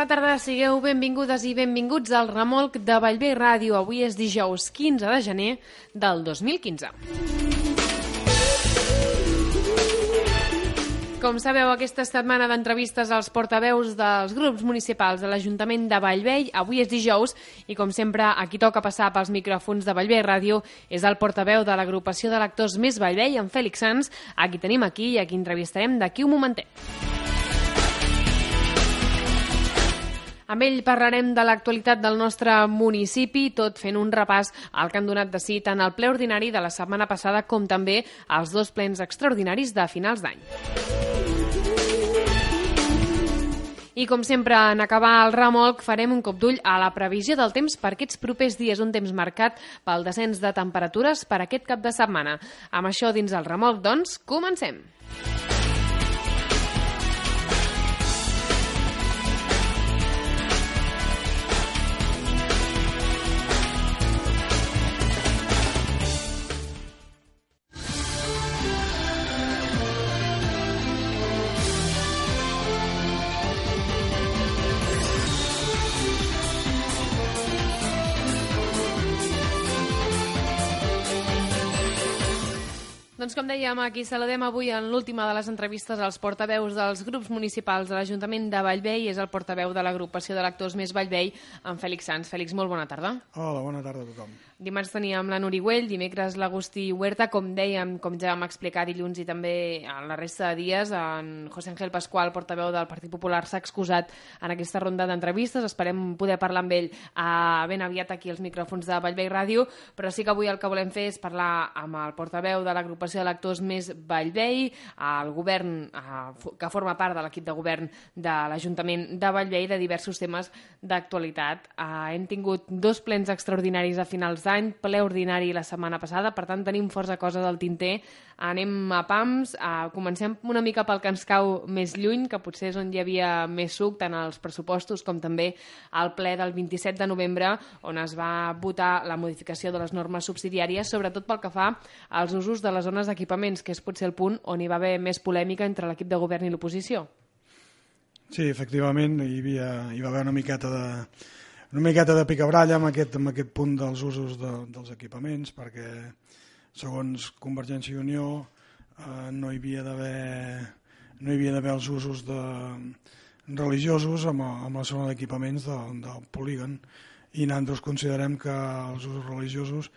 Bona tarda, sigueu benvingudes i benvinguts al remolc de Vallvé Ràdio. Avui és dijous 15 de gener del 2015. Com sabeu, aquesta setmana d'entrevistes als portaveus dels grups municipals de l'Ajuntament de Vallvell, avui és dijous i, com sempre, a qui toca passar pels micròfons de Vallvell Ràdio és el portaveu de l'agrupació de lectors Més Vallvell, en Fèlix Sans, a qui tenim aquí i a qui entrevistarem d'aquí un momentet. Amb ell parlarem de l'actualitat del nostre municipi, tot fent un repàs al que han donat de si tant el ple ordinari de la setmana passada com també els dos plens extraordinaris de finals d'any. I com sempre, en acabar el remolc, farem un cop d'ull a la previsió del temps per aquests propers dies, un temps marcat pel descens de temperatures per aquest cap de setmana. Amb això dins el remolc, doncs, comencem. Doncs com dèiem, aquí saludem avui en l'última de les entrevistes als portaveus dels grups municipals de l'Ajuntament de Vallvei. És el portaveu de l'agrupació de lectors Més Vallvei, en Fèlix Sans. Fèlix, molt bona tarda. Hola, bona tarda a tothom. Dimarts teníem la Nuri Güell, dimecres l'Agustí Huerta, com dèiem, com ja vam explicar dilluns i també en la resta de dies, en José Ángel Pascual, portaveu del Partit Popular, s'ha excusat en aquesta ronda d'entrevistes. Esperem poder parlar amb ell uh, ben aviat aquí als micròfons de Vallvei Ràdio, però sí que avui el que volem fer és parlar amb el portaveu de l'agrupació de lectors més Vallvei, el govern uh, que forma part de l'equip de govern de l'Ajuntament de Vallvei, de diversos temes d'actualitat. Uh, hem tingut dos plens extraordinaris a finals d'any, ple ordinari la setmana passada, per tant tenim força coses al tinter. Anem a pams, uh, comencem una mica pel que ens cau més lluny, que potser és on hi havia més suc, tant als pressupostos com també al ple del 27 de novembre, on es va votar la modificació de les normes subsidiàries, sobretot pel que fa als usos de les zones d'equipaments, que és potser el punt on hi va haver més polèmica entre l'equip de govern i l'oposició. Sí, efectivament, hi, havia, hi va haver una miqueta de, una miqueta de picabralla amb aquest, amb aquest punt dels usos de, dels equipaments, perquè segons Convergència i Unió eh, no hi havia d'haver no hi havia d'haver els usos de, religiosos amb, amb la zona d'equipaments de, del polígon. I nosaltres considerem que els usos religiosos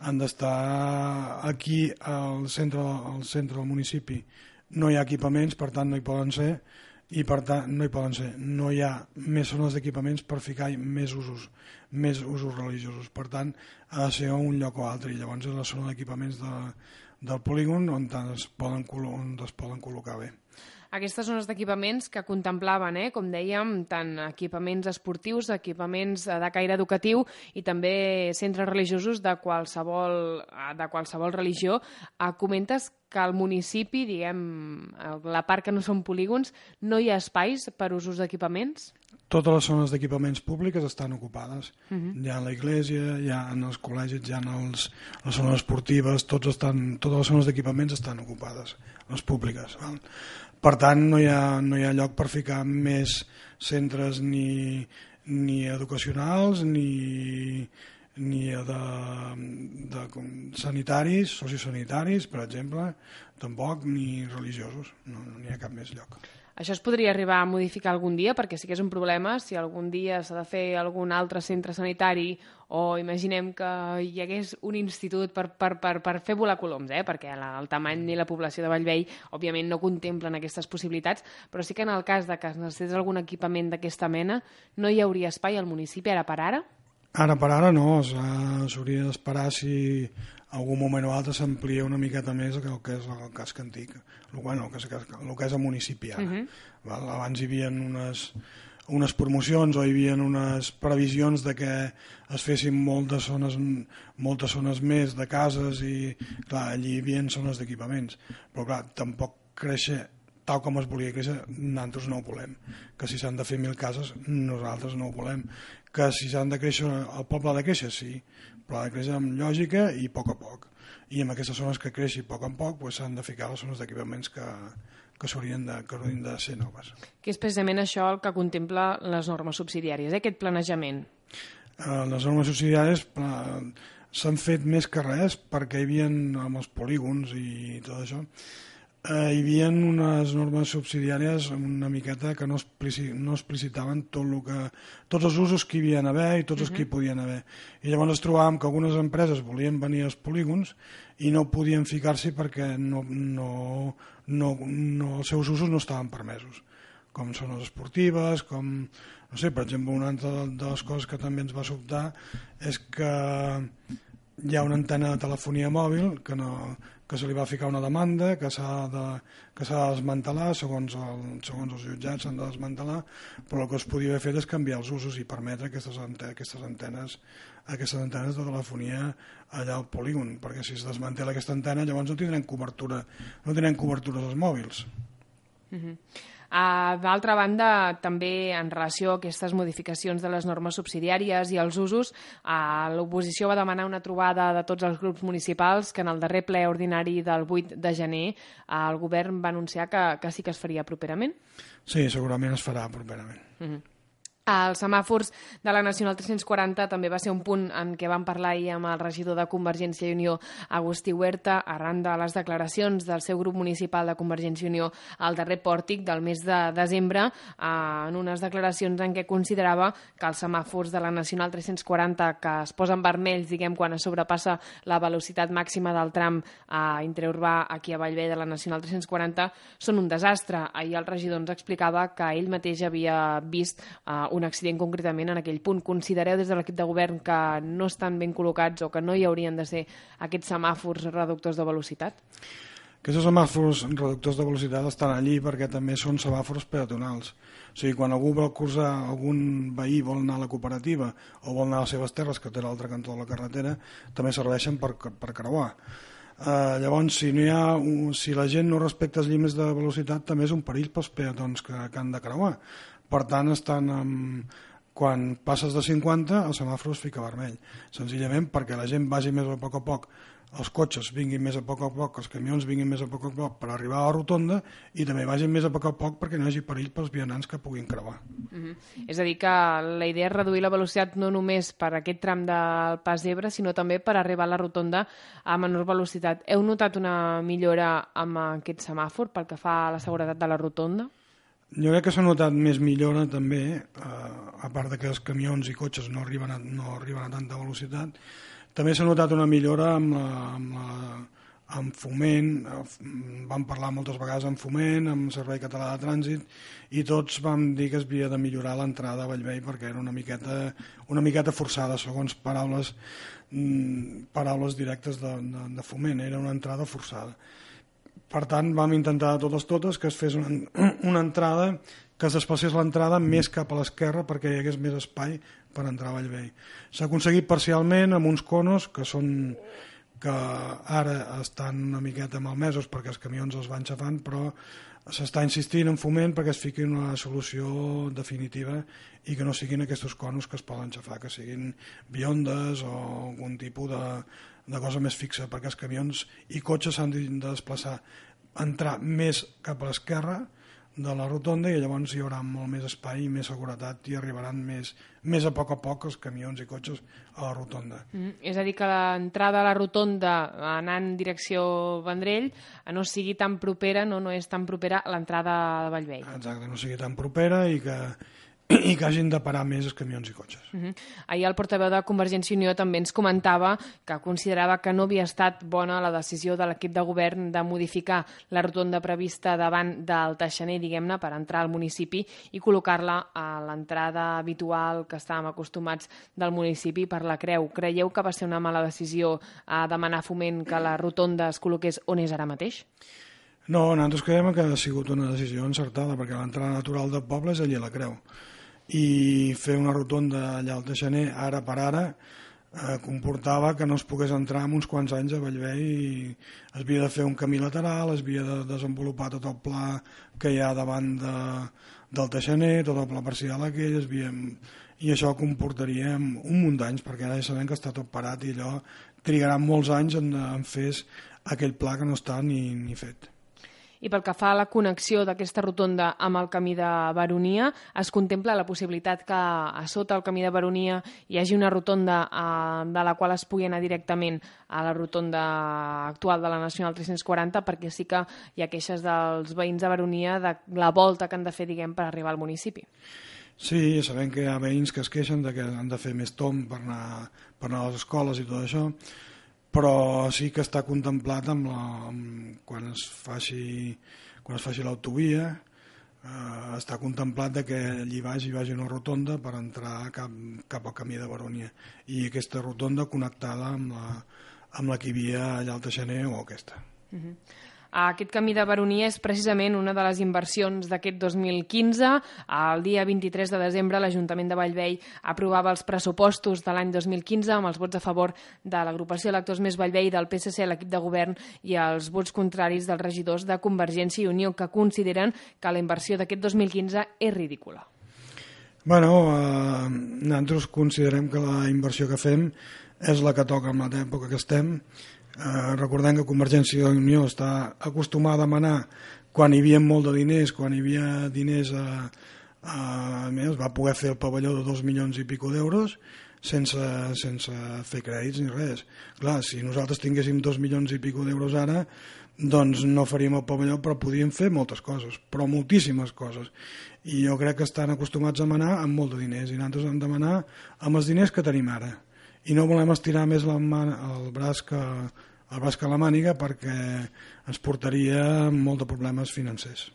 han d'estar aquí al centre, al centre del municipi. No hi ha equipaments, per tant no hi poden ser i per tant no hi poden ser. No hi ha més zones d'equipaments per ficar més usos més usos religiosos, per tant ha de ser un lloc o altre. I llavors és la zona d'equipaments de, del polígon on es poden, on es poden col·locar bé aquestes zones d'equipaments que contemplaven, eh, com dèiem, tant equipaments esportius, equipaments de caire educatiu i també centres religiosos de qualsevol, de qualsevol religió. Eh, comentes que al municipi, diguem, la part que no són polígons, no hi ha espais per usos d'equipaments? Totes les zones d'equipaments públiques estan ocupades. Uh -huh. Hi ha la iglesia, hi ha en els col·legis, hi ha els, les zones esportives, tots estan, totes les zones d'equipaments estan ocupades, les públiques. Val? Per tant, no hi, ha, no hi ha lloc per ficar més centres ni, ni educacionals ni, ni de, de, de sanitaris, sociosanitaris, per exemple, tampoc, ni religiosos. No n'hi no ha cap més lloc. Això es podria arribar a modificar algun dia, perquè sí que és un problema si algun dia s'ha de fer algun altre centre sanitari o imaginem que hi hagués un institut per, per, per, per fer volar coloms, eh? perquè la, el tamany i la població de Vallvell òbviament no contemplen aquestes possibilitats, però sí que en el cas de que es necessités algun equipament d'aquesta mena no hi hauria espai al municipi ara per ara? Ara per ara no, s'hauria d'esperar si algun moment o altre s'amplia una miqueta més el que és el casc antic, el, bueno, el, que és, el que és el municipi ara. Uh -huh. Val? Abans hi havia unes, unes promocions o hi havia unes previsions de que es fessin moltes zones, moltes zones més de cases i clar, allí hi havia zones d'equipaments, però clar, tampoc créixer tal com es volia créixer, nosaltres no ho volem. Que si s'han de fer mil cases, nosaltres no ho volem. Que si s'han de créixer, el poble ha de créixer, sí, però ha de créixer amb lògica i a poc a poc. I en aquestes zones que creixi poc a poc s'han pues, de ficar les zones d'equipaments que, que s'haurien de, que haurien de ser noves. Que és precisament això el que contempla les normes subsidiàries, eh? aquest planejament. Eh, les normes subsidiàries s'han fet més que res perquè hi havia amb els polígons i tot això eh, hi havia unes normes subsidiàries una miqueta que no, explici, no explicitaven tot lo que, tots els usos que hi havia haver i tots els uh -huh. que hi podien haver. I llavors ens trobàvem que algunes empreses volien venir als polígons i no podien ficar-s'hi perquè no, no, no, no, els seus usos no estaven permesos com són les esportives, com, no sé, per exemple, una altra de les coses que també ens va sobtar és que hi ha una antena de telefonia mòbil que, no, que se li va ficar una demanda que s'ha de, que de desmantelar segons, el, segons els jutjats s'han de desmantelar però el que es podia haver fet és canviar els usos i permetre aquestes, antenes, aquestes antenes aquestes antenes de telefonia allà al polígon perquè si es desmantela aquesta antena llavors no tindrem cobertura no tindrem cobertura dels mòbils uh -huh. Uh, D'altra banda, també en relació a aquestes modificacions de les normes subsidiàries i els usos, uh, l'oposició va demanar una trobada de tots els grups municipals que en el darrer ple ordinari del 8 de gener uh, el govern va anunciar que, que sí que es faria properament. Sí, segurament es farà properament. Uh -huh. Els semàfors de la Nacional 340 també va ser un punt en què vam parlar ahir amb el regidor de Convergència i Unió, Agustí Huerta, arran de les declaracions del seu grup municipal de Convergència i Unió al darrer pòrtic del mes de desembre, en unes declaracions en què considerava que els semàfors de la Nacional 340 que es posen vermells, diguem, quan es sobrepassa la velocitat màxima del tram a intraurbà aquí a Vallvé de la Nacional 340 són un desastre. Ahir el regidor ens explicava que ell mateix havia vist eh, un accident concretament en aquell punt. Considereu des de l'equip de govern que no estan ben col·locats o que no hi haurien de ser aquests semàfors reductors de velocitat? Aquests semàfors reductors de velocitat estan allí perquè també són semàfors peatonals. O sigui, quan algú vol cursar, algun veí vol anar a la cooperativa o vol anar a les seves terres, que té l'altre cantó de la carretera, també serveixen per, per creuar. Uh, llavors, si, no hi ha, si la gent no respecta els llimes de velocitat, també és un perill pels peatons que, que han de creuar. Per tant, estan amb, quan passes de 50 el semàfor es fica vermell, senzillament perquè la gent vagi més a poc a poc els cotxes vinguin més a poc a poc, els camions vinguin més a poc a poc per arribar a la rotonda i també vagin més a poc a poc perquè no hi hagi perill pels vianants que puguin creuar. Uh -huh. És a dir, que la idea és reduir la velocitat no només per aquest tram del Pas d'Ebre, sinó també per arribar a la rotonda a menor velocitat. Heu notat una millora amb aquest semàfor pel que fa a la seguretat de la rotonda? Jo crec que s'ha notat més millora també, eh, a part de que els camions i cotxes no arriben a, no arriben a tanta velocitat, també s'ha notat una millora amb, la, amb, la, amb foment, eh, vam parlar moltes vegades amb foment, amb Servei Català de Trànsit, i tots vam dir que es havia de millorar l'entrada a Vallvei perquè era una miqueta, una miqueta forçada, segons paraules, mm, paraules directes de, de, de foment, era una entrada forçada per tant, vam intentar de totes totes que es fes una, una entrada, que es desplacés l'entrada més cap a l'esquerra perquè hi hagués més espai per entrar a Vallvei. S'ha aconseguit parcialment amb uns conos que són que ara estan una miqueta malmesos perquè els camions els van xafant, però s'està insistint en foment perquè es fiqui una solució definitiva i que no siguin aquests conos que es poden xafar, que siguin biondes o algun tipus de, de cosa més fixa, perquè els camions i cotxes s'han de desplaçar, entrar més cap a l'esquerra de la rotonda i llavors hi haurà molt més espai i més seguretat i arribaran més, més a poc a poc els camions i cotxes a la rotonda. Mm, és a dir, que l'entrada a la rotonda anant en direcció Vendrell no sigui tan propera, no, no és tan propera a l'entrada de Vallvei. Exacte, no sigui tan propera i que, i que hagin de parar més els camions i cotxes. Uh -huh. Ahir el portaveu de Convergència i Unió també ens comentava que considerava que no havia estat bona la decisió de l'equip de govern de modificar la rotonda prevista davant del Teixaner, diguem-ne, per entrar al municipi i col·locar-la a l'entrada habitual que estàvem acostumats del municipi per la Creu. Creieu que va ser una mala decisió a demanar foment que la rotonda es col·loqués on és ara mateix? No, nosaltres creiem que ha sigut una decisió encertada perquè l'entrada natural del poble és allà a la Creu i fer una rotonda allà al Teixaner ara per ara eh, comportava que no es pogués entrar en uns quants anys a Bellvei i es havia de fer un camí lateral, es havia de desenvolupar tot el pla que hi ha davant de, del Teixaner, tot el pla parcial aquell, es havia, i això comportaria un munt d'anys, perquè ara ja sabem que està tot parat i allò trigarà molts anys en, en fer aquell pla que no està ni, ni fet. I pel que fa a la connexió d'aquesta rotonda amb el camí de Baronia, es contempla la possibilitat que a sota el camí de Baronia hi hagi una rotonda eh, de la qual es pugui anar directament a la rotonda actual de la Nacional 340 perquè sí que hi ha queixes dels veïns de Baronia de la volta que han de fer, diguem, per arribar al municipi. Sí, sabem que hi ha veïns que es queixen de que han de fer més tom per anar, per anar a les escoles i tot això, però sí que està contemplat amb la, amb, quan es faci quan es faci l'autovia eh, està contemplat de que allí hi vagi una rotonda per entrar cap, cap al camí de Baronia i aquesta rotonda connectada amb la, amb la que hi havia allà al Teixaner o aquesta. Uh -huh. Aquest camí de Baronia és precisament una de les inversions d'aquest 2015. El dia 23 de desembre l'Ajuntament de Vallvei aprovava els pressupostos de l'any 2015 amb els vots a favor de l'agrupació Electors Més Vallvei, del PSC, l'equip de govern i els vots contraris dels regidors de Convergència i Unió que consideren que la inversió d'aquest 2015 és ridícula. Bueno, eh, nosaltres considerem que la inversió que fem és la que toca en l'època que estem. Eh, recordem que Convergència i Unió està acostumada a demanar quan hi havia molt de diners, quan hi havia diners a, a, a més, va poder fer el pavelló de dos milions i pico d'euros sense, sense fer crèdits ni res. Clar, si nosaltres tinguéssim dos milions i pico d'euros ara, doncs no faríem el pavelló, però podríem fer moltes coses, però moltíssimes coses. I jo crec que estan acostumats a demanar amb molt de diners, i nosaltres hem de demanar amb els diners que tenim ara i no volem estirar més la man, el, braç que, el braç que la màniga perquè ens portaria molt de problemes financers.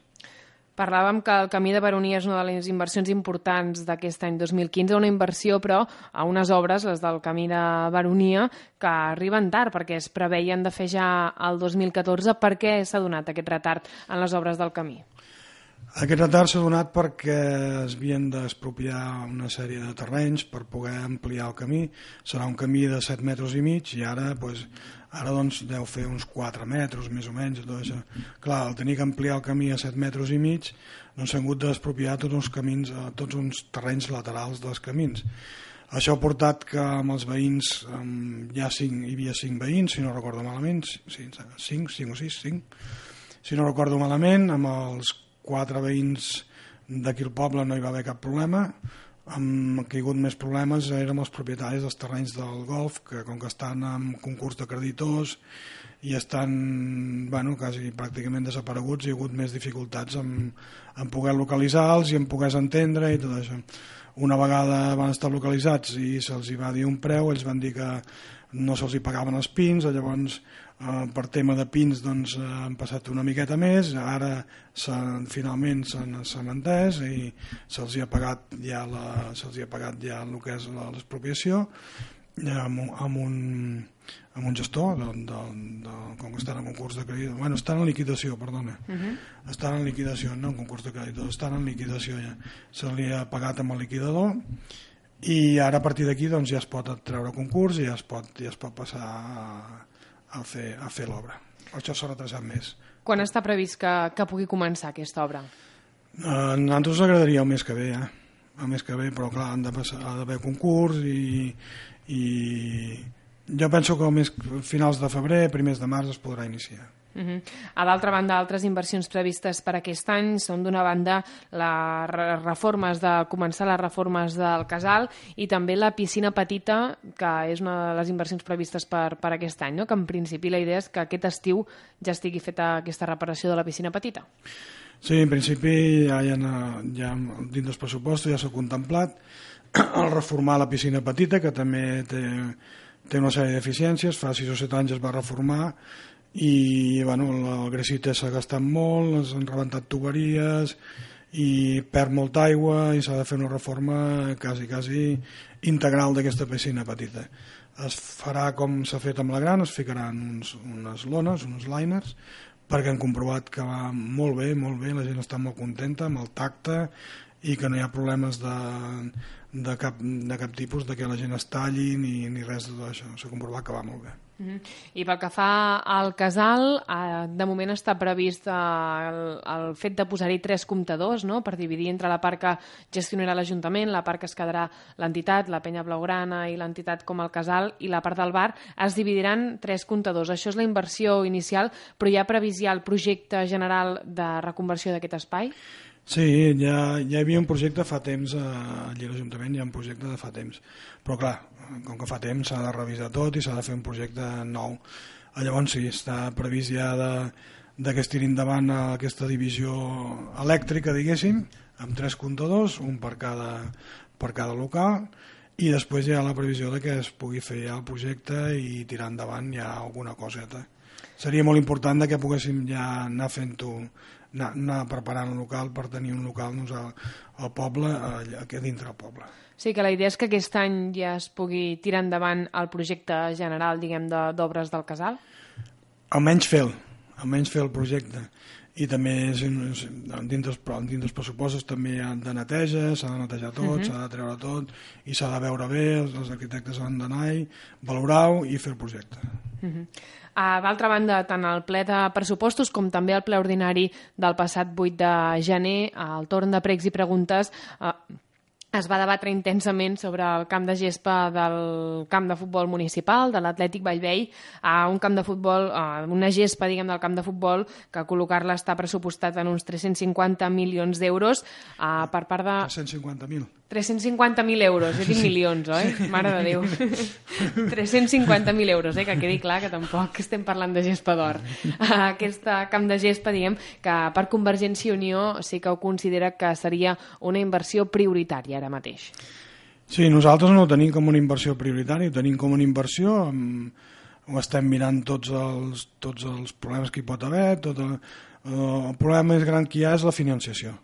Parlàvem que el camí de Baronia és una de les inversions importants d'aquest any 2015, una inversió, però, a unes obres, les del camí de Baronia, que arriben tard, perquè es preveien de fer ja el 2014. Per què s'ha donat aquest retard en les obres del camí? Aquest retard s'ha donat perquè es havien d'expropiar una sèrie de terrenys per poder ampliar el camí. Serà un camí de 7 metres i mig i ara, pues, ara doncs, deu fer uns 4 metres, més o menys. Tot això. Clar, al tenir que ampliar el camí a 7 metres i mig, doncs s'han hagut d'expropiar tots uns camins, eh, tots uns terrenys laterals dels camins. Això ha portat que amb els veïns, amb, ja cinc, hi havia 5 veïns, si no recordo malament, 5, 5, 5 o 6, 5, si no recordo malament, amb els quatre veïns d'aquí al poble no hi va haver cap problema. Han caigut més problemes érem els propietaris dels terrenys del golf que com que estan en concurs de creditors i estan bueno, quasi pràcticament desapareguts hi ha hagut més dificultats en, en poder localitzar-los i en poder entendre i tot això. Una vegada van estar localitzats i se'ls va dir un preu ells van dir que no se'ls pagaven els pins llavors eh, per tema de pins doncs, eh, han passat una miqueta més, ara finalment s'han entès i se'ls ha pagat ja la, se'ls ha pagat ja el que és l'expropiació amb, amb, un, amb un gestor de, de, de, com que estan en concurs de crèdit bueno, estan en liquidació, perdona. Uh -huh. estan en liquidació, no en concurs de crèdit estan en liquidació ja, se li ha pagat amb el liquidador i ara a partir d'aquí doncs, ja es pot treure concurs i ja es pot, ja es pot passar a, a fer, a fer l'obra. Això s'ha retrasat més. Quan està previst que, que pugui començar aquesta obra? Uh, a nosaltres ens agradaria el mes que ve, eh? el mes que ve, però clar, han d'haver concurs i, i jo penso que el mes finals de febrer, primers de març es podrà iniciar. Uh -huh. A d'altra banda, altres inversions previstes per aquest any són d'una banda les reformes de començar les reformes del casal i també la piscina petita, que és una de les inversions previstes per, per aquest any, no? que en principi la idea és que aquest estiu ja estigui feta aquesta reparació de la piscina petita. Sí, en principi ja, ja, ja dins dels pressupostos ja s'ha contemplat el reformar la piscina petita, que també té, té una sèrie d'eficiències, fa 6 o 7 anys es va reformar i bueno, el Gresita s'ha gastat molt, s'han rebentat tuberies i perd molta aigua i s'ha de fer una reforma quasi, quasi integral d'aquesta piscina petita. Es farà com s'ha fet amb la gran, es ficaran uns, unes lones, uns liners, perquè han comprovat que va molt bé, molt bé, la gent està molt contenta amb el tacte i que no hi ha problemes de, de, cap, de cap tipus de que la gent es talli ni, ni res de tot això. S'ha comprovat que va molt bé. -hmm. I pel que fa al casal, eh, de moment està previst eh, el, el fet de posar-hi tres comptadors no? per dividir entre la part que gestionarà l'Ajuntament, la part que es quedarà l'entitat, la penya blaugrana i l'entitat com el casal i la part del bar, es dividiran tres comptadors. Això és la inversió inicial, però hi ha previst ja el projecte general de reconversió d'aquest espai? Sí, ja, ja hi havia un projecte fa temps a allí a l'Ajuntament, hi ha un projecte de fa temps, però clar, com que fa temps s'ha de revisar tot i s'ha de fer un projecte nou. Llavors sí, està previst ja de, de que es tiri aquesta divisió elèctrica, diguéssim, amb tres comptadors, un per cada, per cada local, i després hi ha la previsió de que es pugui fer ja el projecte i tirar endavant ja alguna coseta. Seria molt important que poguéssim ja anar fent-ho, anar, anar preparant un local per tenir un local doncs, al, al poble, aquí dintre del poble. Sí, que la idea és que aquest any ja es pugui tirar endavant el projecte general, diguem, d'obres de, del casal? Almenys fer-lo, almenys fer el projecte. I també és, és, dins, dels, dins dels pressupostos també hi ha de neteja, s'ha de netejar tot, uh -huh. s'ha de treure tot, i s'ha de veure bé, els, els arquitectes han d'anar i valorar-ho i fer el projecte. Uh -huh. D'altra banda, tant el ple de pressupostos com també el ple ordinari del passat 8 de gener, al torn de pregs i preguntes, uh, es va debatre intensament sobre el camp de gespa del camp de futbol municipal, de l'Atlètic Vallvei, a un camp de futbol, a una gespa, diguem, del camp de futbol, que col·locar-la està pressupostat en uns 350 milions d'euros per part de... 350.000. 350.000 euros, jo tinc milions, oi? Mare de Déu. 350.000 euros, eh? que quedi clar que tampoc estem parlant de gespa d'or. Aquest camp de gespa, diguem, que per Convergència i Unió sí que ho considera que seria una inversió prioritària ara mateix. Sí, nosaltres no ho tenim com una inversió prioritària, ho tenim com una inversió, amb, ho estem mirant tots els, tots els problemes que hi pot haver, tot el, el problema més gran que hi ha és la financiació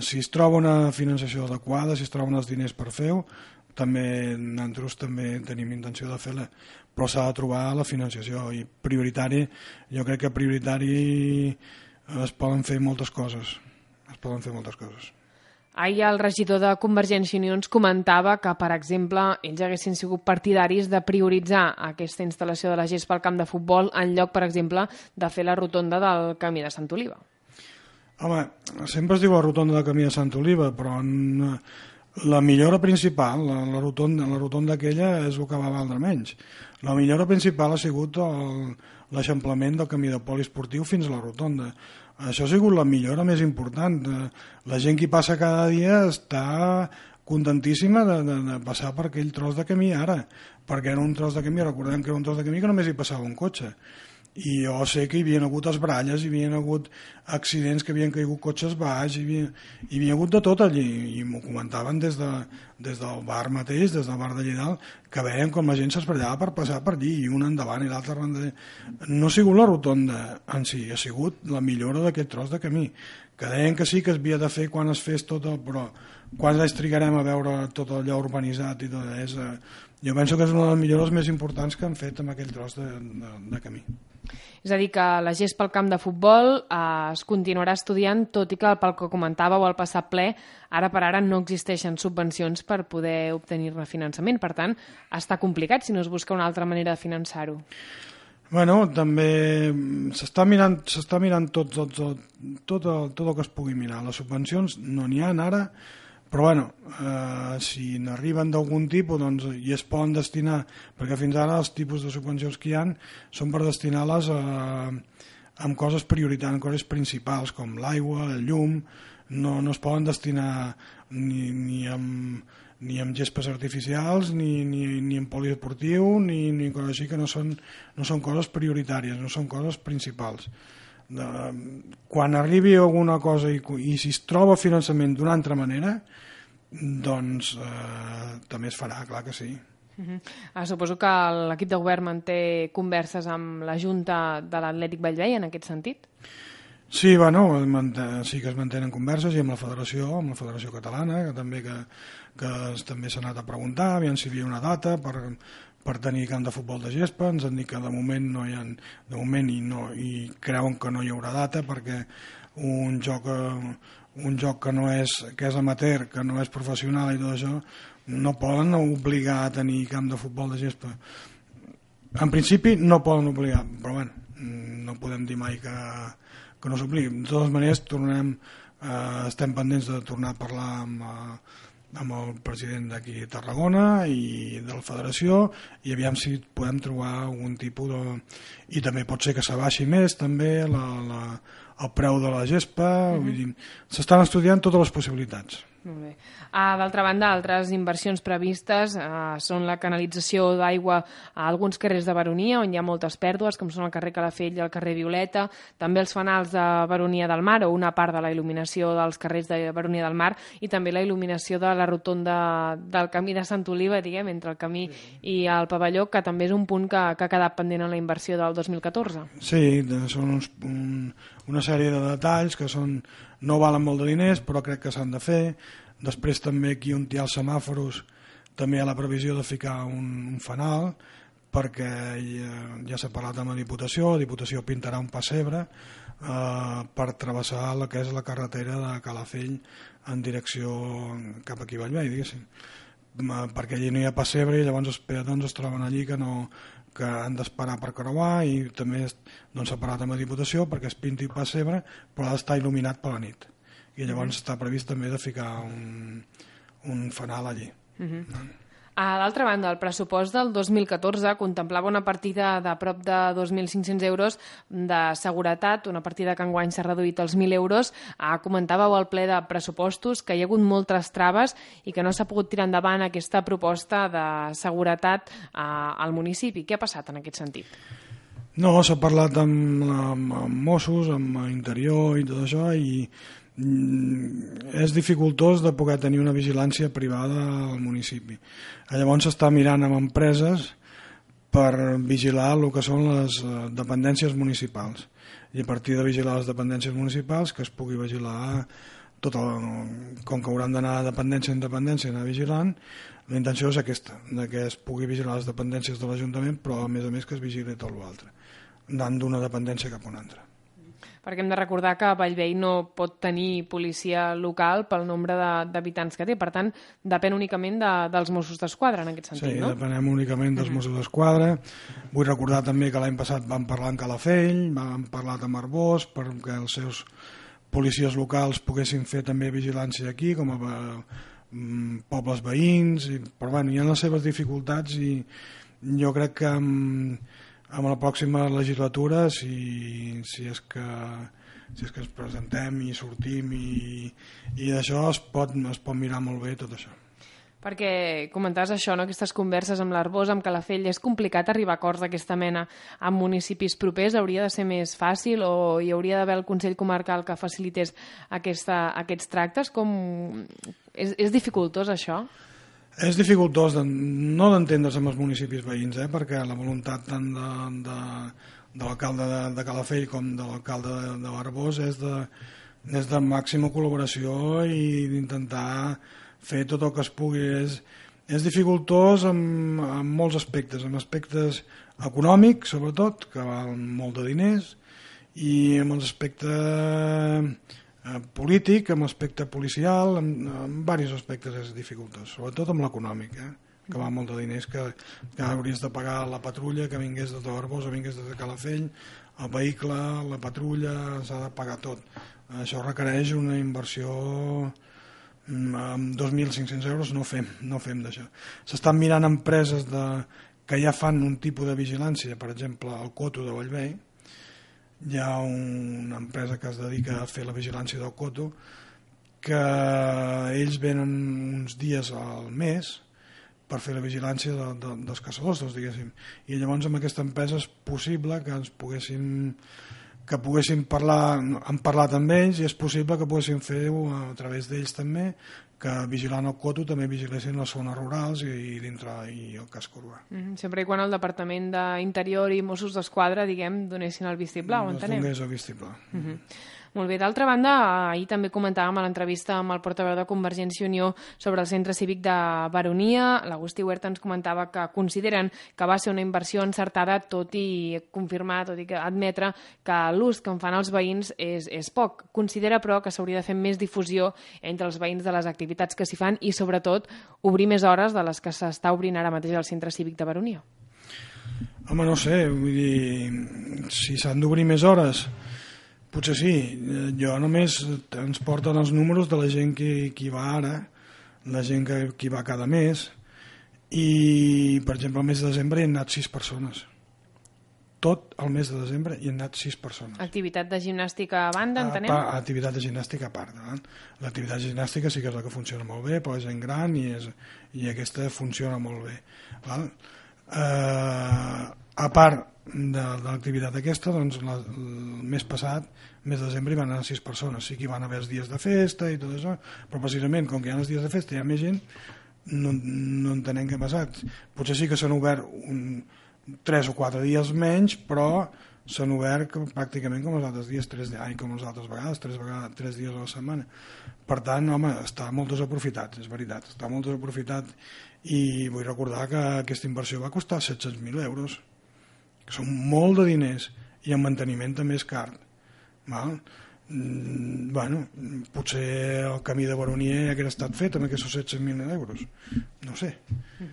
si es troba una finançació adequada, si es troben els diners per fer-ho, també nosaltres també tenim intenció de fer-la, però s'ha de trobar la financiació i prioritari, jo crec que prioritari es poden fer moltes coses, es poden fer moltes coses. Ahir el regidor de Convergència i Unió ens comentava que, per exemple, ells haguessin sigut partidaris de prioritzar aquesta instal·lació de la gespa al camp de futbol en lloc, per exemple, de fer la rotonda del camí de Sant Oliva. Home, sempre es diu la rotonda de camí de Sant Oliva, però en, la millora principal, la, la, rotonda, la rotonda aquella és el que va valdre menys. La millora principal ha sigut l'eixamplament del camí de poliesportiu fins a la rotonda. Això ha sigut la millora més important. La gent que passa cada dia està contentíssima de, de, de passar per aquell tros de camí ara, perquè era un tros de camí, recordem que era un tros de camí que només hi passava un cotxe i jo sé que hi havia hagut esbralles, hi havia hagut accidents que havien caigut cotxes baix, hi havia, hi havia hagut de tot allí, i m'ho comentaven des, de, des del bar mateix, des del bar de Lledal, que veien com la gent s'esbrallava per passar per allí, i un endavant i l'altre endavant. No ha sigut la rotonda en si, ha sigut la millora d'aquest tros de camí, que deien que sí que es havia de fer quan es fes tot el... però quan anys trigarem a veure tot allò urbanitzat i tot és... Eh, jo penso que és una de les millores més importants que han fet amb aquell tros de, de, de camí. És a dir, que la gest pel camp de futbol eh, es continuarà estudiant, tot i que pel que comentàveu al passat ple, ara per ara no existeixen subvencions per poder obtenir refinançament. Per tant, està complicat si no es busca una altra manera de finançar-ho. Bueno, també s'està mirant, mirant tot, tot, tot, tot, el, tot el que es pugui mirar. Les subvencions no n'hi ha ara, però bueno, eh, si n'arriben d'algun tipus doncs, i es poden destinar, perquè fins ara els tipus de subvencions que hi han són per destinar-les a, amb coses prioritàries, coses principals com l'aigua, el llum, no, no es poden destinar ni, ni amb ni amb gespes artificials, ni, ni, ni en poliesportiu, ni, ni coses així que no són, no són coses prioritàries, no són coses principals. De, quan arribi alguna cosa i, i si es troba finançament d'una altra manera, doncs eh, també es farà, clar que sí. Uh -huh. ah, suposo que l'equip de govern manté converses amb la Junta de l'Atlètic Vallvei en aquest sentit? Sí, bueno, sí que es mantenen converses i amb la federació, amb la federació catalana, que també que, que també s'ha anat a preguntar, aviam si hi havia una data per, per tenir camp de futbol de gespa, ens han dit que de moment no hi ha, de moment i, no, i creuen que no hi haurà data perquè un joc, un joc que no és, que és amateur, que no és professional i tot això, no poden obligar a tenir camp de futbol de gespa. En principi no poden obligar, però bueno, no podem dir mai que, que no s'obligui. De totes maneres, tornem, eh, estem pendents de tornar a parlar amb, eh, amb el president d'aquí a Tarragona i de la federació i aviam si podem trobar algun tipus de... i també pot ser que s'abaixi més també la, la, el preu de la gespa mm -hmm. s'estan estudiant totes les possibilitats molt bé. Uh, D'altra banda, altres inversions previstes uh, són la canalització d'aigua a alguns carrers de Baronia, on hi ha moltes pèrdues, com són el carrer Calafell i el carrer Violeta, també els fanals de Baronia del Mar, o una part de la il·luminació dels carrers de Baronia del Mar, i també la il·luminació de la rotonda del camí de Sant Oliva, diguem, entre el camí i el pavelló, que també és un punt que, que ha quedat pendent en la inversió del 2014. Sí, són uns, un, una sèrie de detalls que són no valen molt de diners però crec que s'han de fer. Després també aquí on hi ha els semàforos també hi ha la previsió de ficar un, un fanal perquè ja, ja s'ha parlat amb la Diputació la Diputació pintarà un pessebre eh, per travessar la que és la carretera de Calafell en direcció cap aquí a Vallvei diguéssim. Eh, perquè allí no hi ha pessebre i llavors els peatons es troben allí que no, que han d'esperar per creuar i també doncs, s'ha parlat amb la Diputació perquè es pinti pessebre però ha d'estar il·luminat per la nit i llavors mm -hmm. està previst també de ficar un, un fanal allí mm -hmm. A l'altra banda, el pressupost del 2014 contemplava una partida de prop de 2.500 euros de seguretat, una partida que enguany s'ha reduït als 1.000 euros. Ah, comentàveu al ple de pressupostos que hi ha hagut moltes traves i que no s'ha pogut tirar endavant aquesta proposta de seguretat ah, al municipi. Què ha passat en aquest sentit? No, s'ha parlat amb, amb, amb Mossos, amb Interior i tot això i és dificultós de poder tenir una vigilància privada al municipi. Llavors s'està mirant amb empreses per vigilar el que són les eh, dependències municipals i a partir de vigilar les dependències municipals que es pugui vigilar tot el, com que hauran d'anar de dependència en dependència anar vigilant la intenció és aquesta, de que es pugui vigilar les dependències de l'Ajuntament però a més a més que es vigili tot l'altre anant d'una dependència cap a una altra perquè hem de recordar que Vallvei no pot tenir policia local pel nombre d'habitants que té, per tant, depèn únicament de, dels Mossos d'Esquadra en aquest sentit, sí, no? Sí, depenem únicament dels Mossos d'Esquadra. Vull recordar també que l'any passat vam parlar en Calafell, vam parlar amb Arbós perquè els seus policies locals poguessin fer també vigilància aquí, com a mm, pobles veïns, i, però bueno, hi ha les seves dificultats i jo crec que amb, amb la pròxima legislatura si, si és que si és que ens presentem i sortim i, i d'això es, pot, es pot mirar molt bé tot això perquè comentaves això, no? aquestes converses amb l'Arbós, amb Calafell, és complicat arribar a acords d'aquesta mena amb municipis propers? Hauria de ser més fàcil o hi hauria d'haver el Consell Comarcal que facilités aquesta, aquests tractes? Com... És, és dificultós això? És dificultós de, no d'entendre's amb els municipis veïns, eh, perquè la voluntat tant de, de, de l'alcalde de, de Calafell com de l'alcalde de, de Barbós és de, és de màxima col·laboració i d'intentar fer tot el que es pugui. És, és dificultós en, en molts aspectes, en aspectes econòmics, sobretot, que val molt de diners, i en els aspectes polític, amb aspecte policial, en, en diversos aspectes és dificultós, sobretot amb l'econòmic, eh? que va molt de diners que, que hauries de pagar la patrulla que vingués de Tarbós o vingués de Calafell, el vehicle, la patrulla, s'ha de pagar tot. Això requereix una inversió mm, amb 2.500 euros no fem, no fem d'això. S'estan mirant empreses de, que ja fan un tipus de vigilància, per exemple, el Coto de Vallvei, hi ha una empresa que es dedica a fer la vigilància del coto que ells venen uns dies al mes per fer la vigilància de, de, dels caçadors, doncs, diguéssim. I llavors amb aquesta empresa és possible que ens poguéssim que poguéssim parlar, han parlat amb ells i és possible que poguéssim fer-ho a través d'ells també que vigilant el coto també vigilessin les zones rurals i, i dintre i el casc urbà. Mm -hmm. Sempre i quan el Departament d'Interior i Mossos d'Esquadra, diguem, donessin el vistiplau, no entenem? Donés el vistiplau. Mm -hmm. Molt bé, d'altra banda, ahir també comentàvem a l'entrevista amb el portaveu de Convergència i Unió sobre el centre cívic de Baronia. L'Agustí Huerta ens comentava que consideren que va ser una inversió encertada, tot i confirmar, tot i que admetre que l'ús que en fan els veïns és, és poc. Considera, però, que s'hauria de fer més difusió entre els veïns de les activitats que s'hi fan i, sobretot, obrir més hores de les que s'està obrint ara mateix al centre cívic de Baronia. Home, no sé, vull dir, si s'han d'obrir més hores, potser sí. Jo només ens porten els números de la gent que, que va ara, la gent que, que va cada mes, i, per exemple, el mes de desembre hi han anat sis persones. Tot el mes de desembre hi han anat sis persones. Activitat de gimnàstica a banda, entenem? A, a, activitat de gimnàstica a part. Eh? L'activitat de gimnàstica sí que és la que funciona molt bé, però és gent gran i, és, i aquesta funciona molt bé. Val? Eh, a part de, de l'activitat aquesta, doncs, la, el mes passat, mes de desembre, hi van anar sis persones. Sí que hi van haver els dies de festa i tot això, però precisament, com que hi ha els dies de festa hi ha més gent, no, no entenem què ha passat. Potser sí que s'han obert un, tres o quatre dies menys, però s'han obert pràcticament com els altres dies, tres, ai, com les altres vegades, tres, vegades, tres dies a la setmana. Per tant, home, està molt desaprofitat, és veritat, està molt desaprofitat i vull recordar que aquesta inversió va costar 700.000 euros, que són molt de diners, i el manteniment també és car. Val? Mm, bueno, potser el camí de Baronia ja hauria estat fet amb aquests 700.000 euros. No sé. -huh.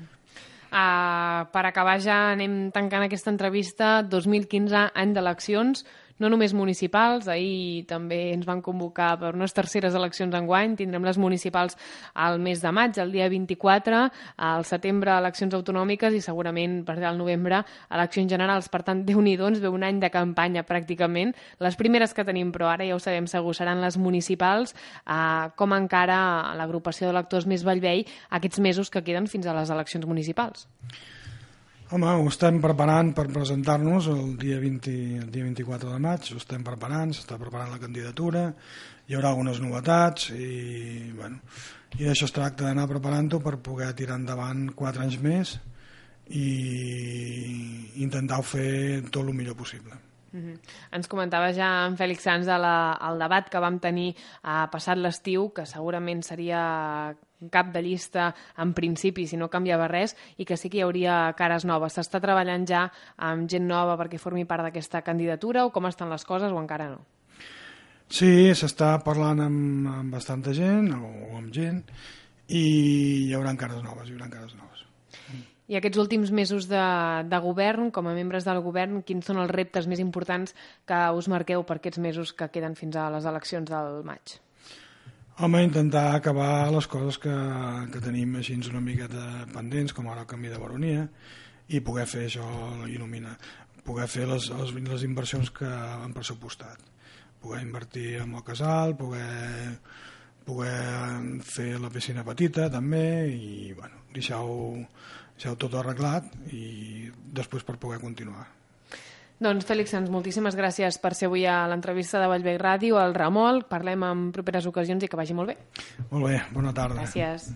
Uh, per acabar ja anem tancant aquesta entrevista 2015, any d'eleccions no només municipals, ahir també ens van convocar per unes terceres eleccions enguany, tindrem les municipals al mes de maig, el dia 24, al setembre eleccions autonòmiques i segurament per al novembre eleccions generals. Per tant, déu nhi ens ve un any de campanya pràcticament. Les primeres que tenim, però ara ja ho sabem segur, seran les municipals, eh, com encara l'agrupació d'electors més Vallvell aquests mesos que queden fins a les eleccions municipals. Home, ho estem preparant per presentar-nos el dia 20, el dia 24 de maig, ho estem preparant, s'està preparant la candidatura, hi haurà algunes novetats i, bueno, i d'això es tracta d'anar preparant-ho per poder tirar endavant quatre anys més i intentar fer tot el millor possible. Uh -huh. Ens comentava ja en Fèlix Sanz el debat que vam tenir uh, passat l'estiu, que segurament seria cap de llista en principi si no canviava res i que sí que hi hauria cares noves. S'està treballant ja amb gent nova perquè formi part d'aquesta candidatura o com estan les coses o encara no? Sí, s'està parlant amb, amb bastanta gent o, o amb gent i hi haurà cares noves, hi haurà cares noves. I aquests últims mesos de, de govern, com a membres del govern, quins són els reptes més importants que us marqueu per aquests mesos que queden fins a les eleccions del maig? Home, intentar acabar les coses que, que tenim així una miqueta pendents, com ara el canvi de baronia, i poder fer això, il·luminar, poder fer les, les, les inversions que han pressupostat. Poder invertir en el casal, poder, poder fer la piscina petita també, i bueno, deixar-ho deixar tot arreglat i després per poder continuar. Doncs, Fèlix Sanz, moltíssimes gràcies per ser avui a l'entrevista de Vallbec Ràdio, al Ramol. Parlem en properes ocasions i que vagi molt bé. Molt bé, bona tarda. Gràcies.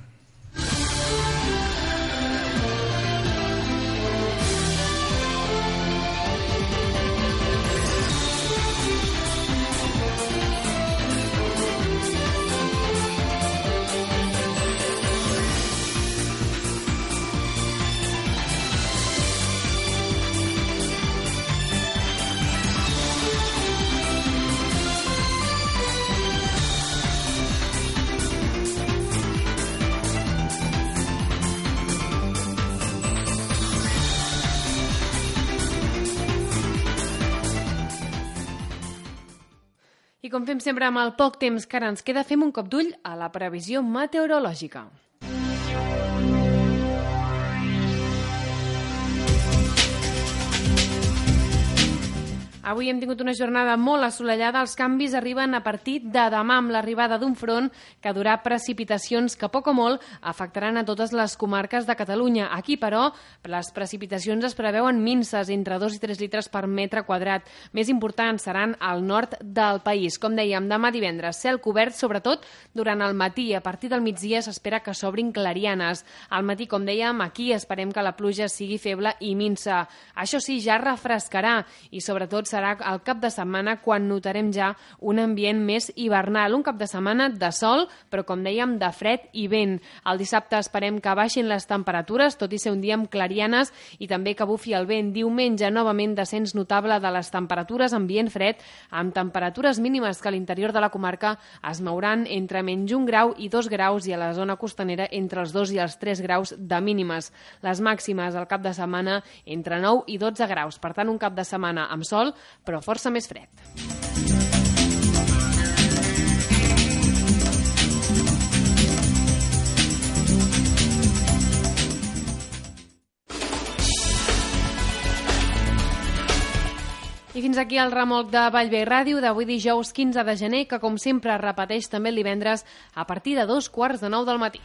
Com fem sempre amb el poc temps que ara ens queda, fem un cop d'ull a la previsió meteorològica. Avui hem tingut una jornada molt assolellada. Els canvis arriben a partir de demà amb l'arribada d'un front que durà precipitacions que poc o molt afectaran a totes les comarques de Catalunya. Aquí, però, les precipitacions es preveuen minces, entre 2 i 3 litres per metre quadrat. Més importants seran al nord del país. Com dèiem, demà divendres, cel cobert, sobretot durant el matí. A partir del migdia s'espera que s'obrin clarianes. Al matí, com dèiem, aquí esperem que la pluja sigui feble i minsa. Això sí, ja refrescarà i, sobretot, serà el cap de setmana quan notarem ja un ambient més hivernal, un cap de setmana de sol, però com dèiem, de fred i vent. El dissabte esperem que baixin les temperatures, tot i ser un dia amb clarianes i també que bufi el vent. Diumenge, novament, descens notable de les temperatures, ambient fred, amb temperatures mínimes que a l'interior de la comarca es mouran entre menys un grau i dos graus i a la zona costanera entre els 2 i els 3 graus de mínimes. Les màximes al cap de setmana entre 9 i 12 graus. Per tant, un cap de setmana amb sol, però força més fred. I fins aquí el remolc de Vallvé Ràdio d'avui dijous 15 de gener, que com sempre repeteix també el divendres a partir de dos quarts de nou del matí.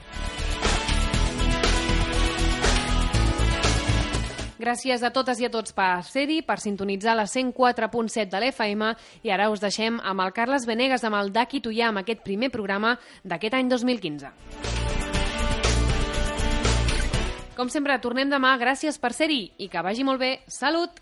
Gràcies a totes i a tots per ser-hi, per sintonitzar la 104.7 de l'FM i ara us deixem amb el Carles Venegas amb el Daki Tuya amb aquest primer programa d'aquest any 2015. Com sempre, tornem demà. Gràcies per ser-hi i que vagi molt bé. Salut!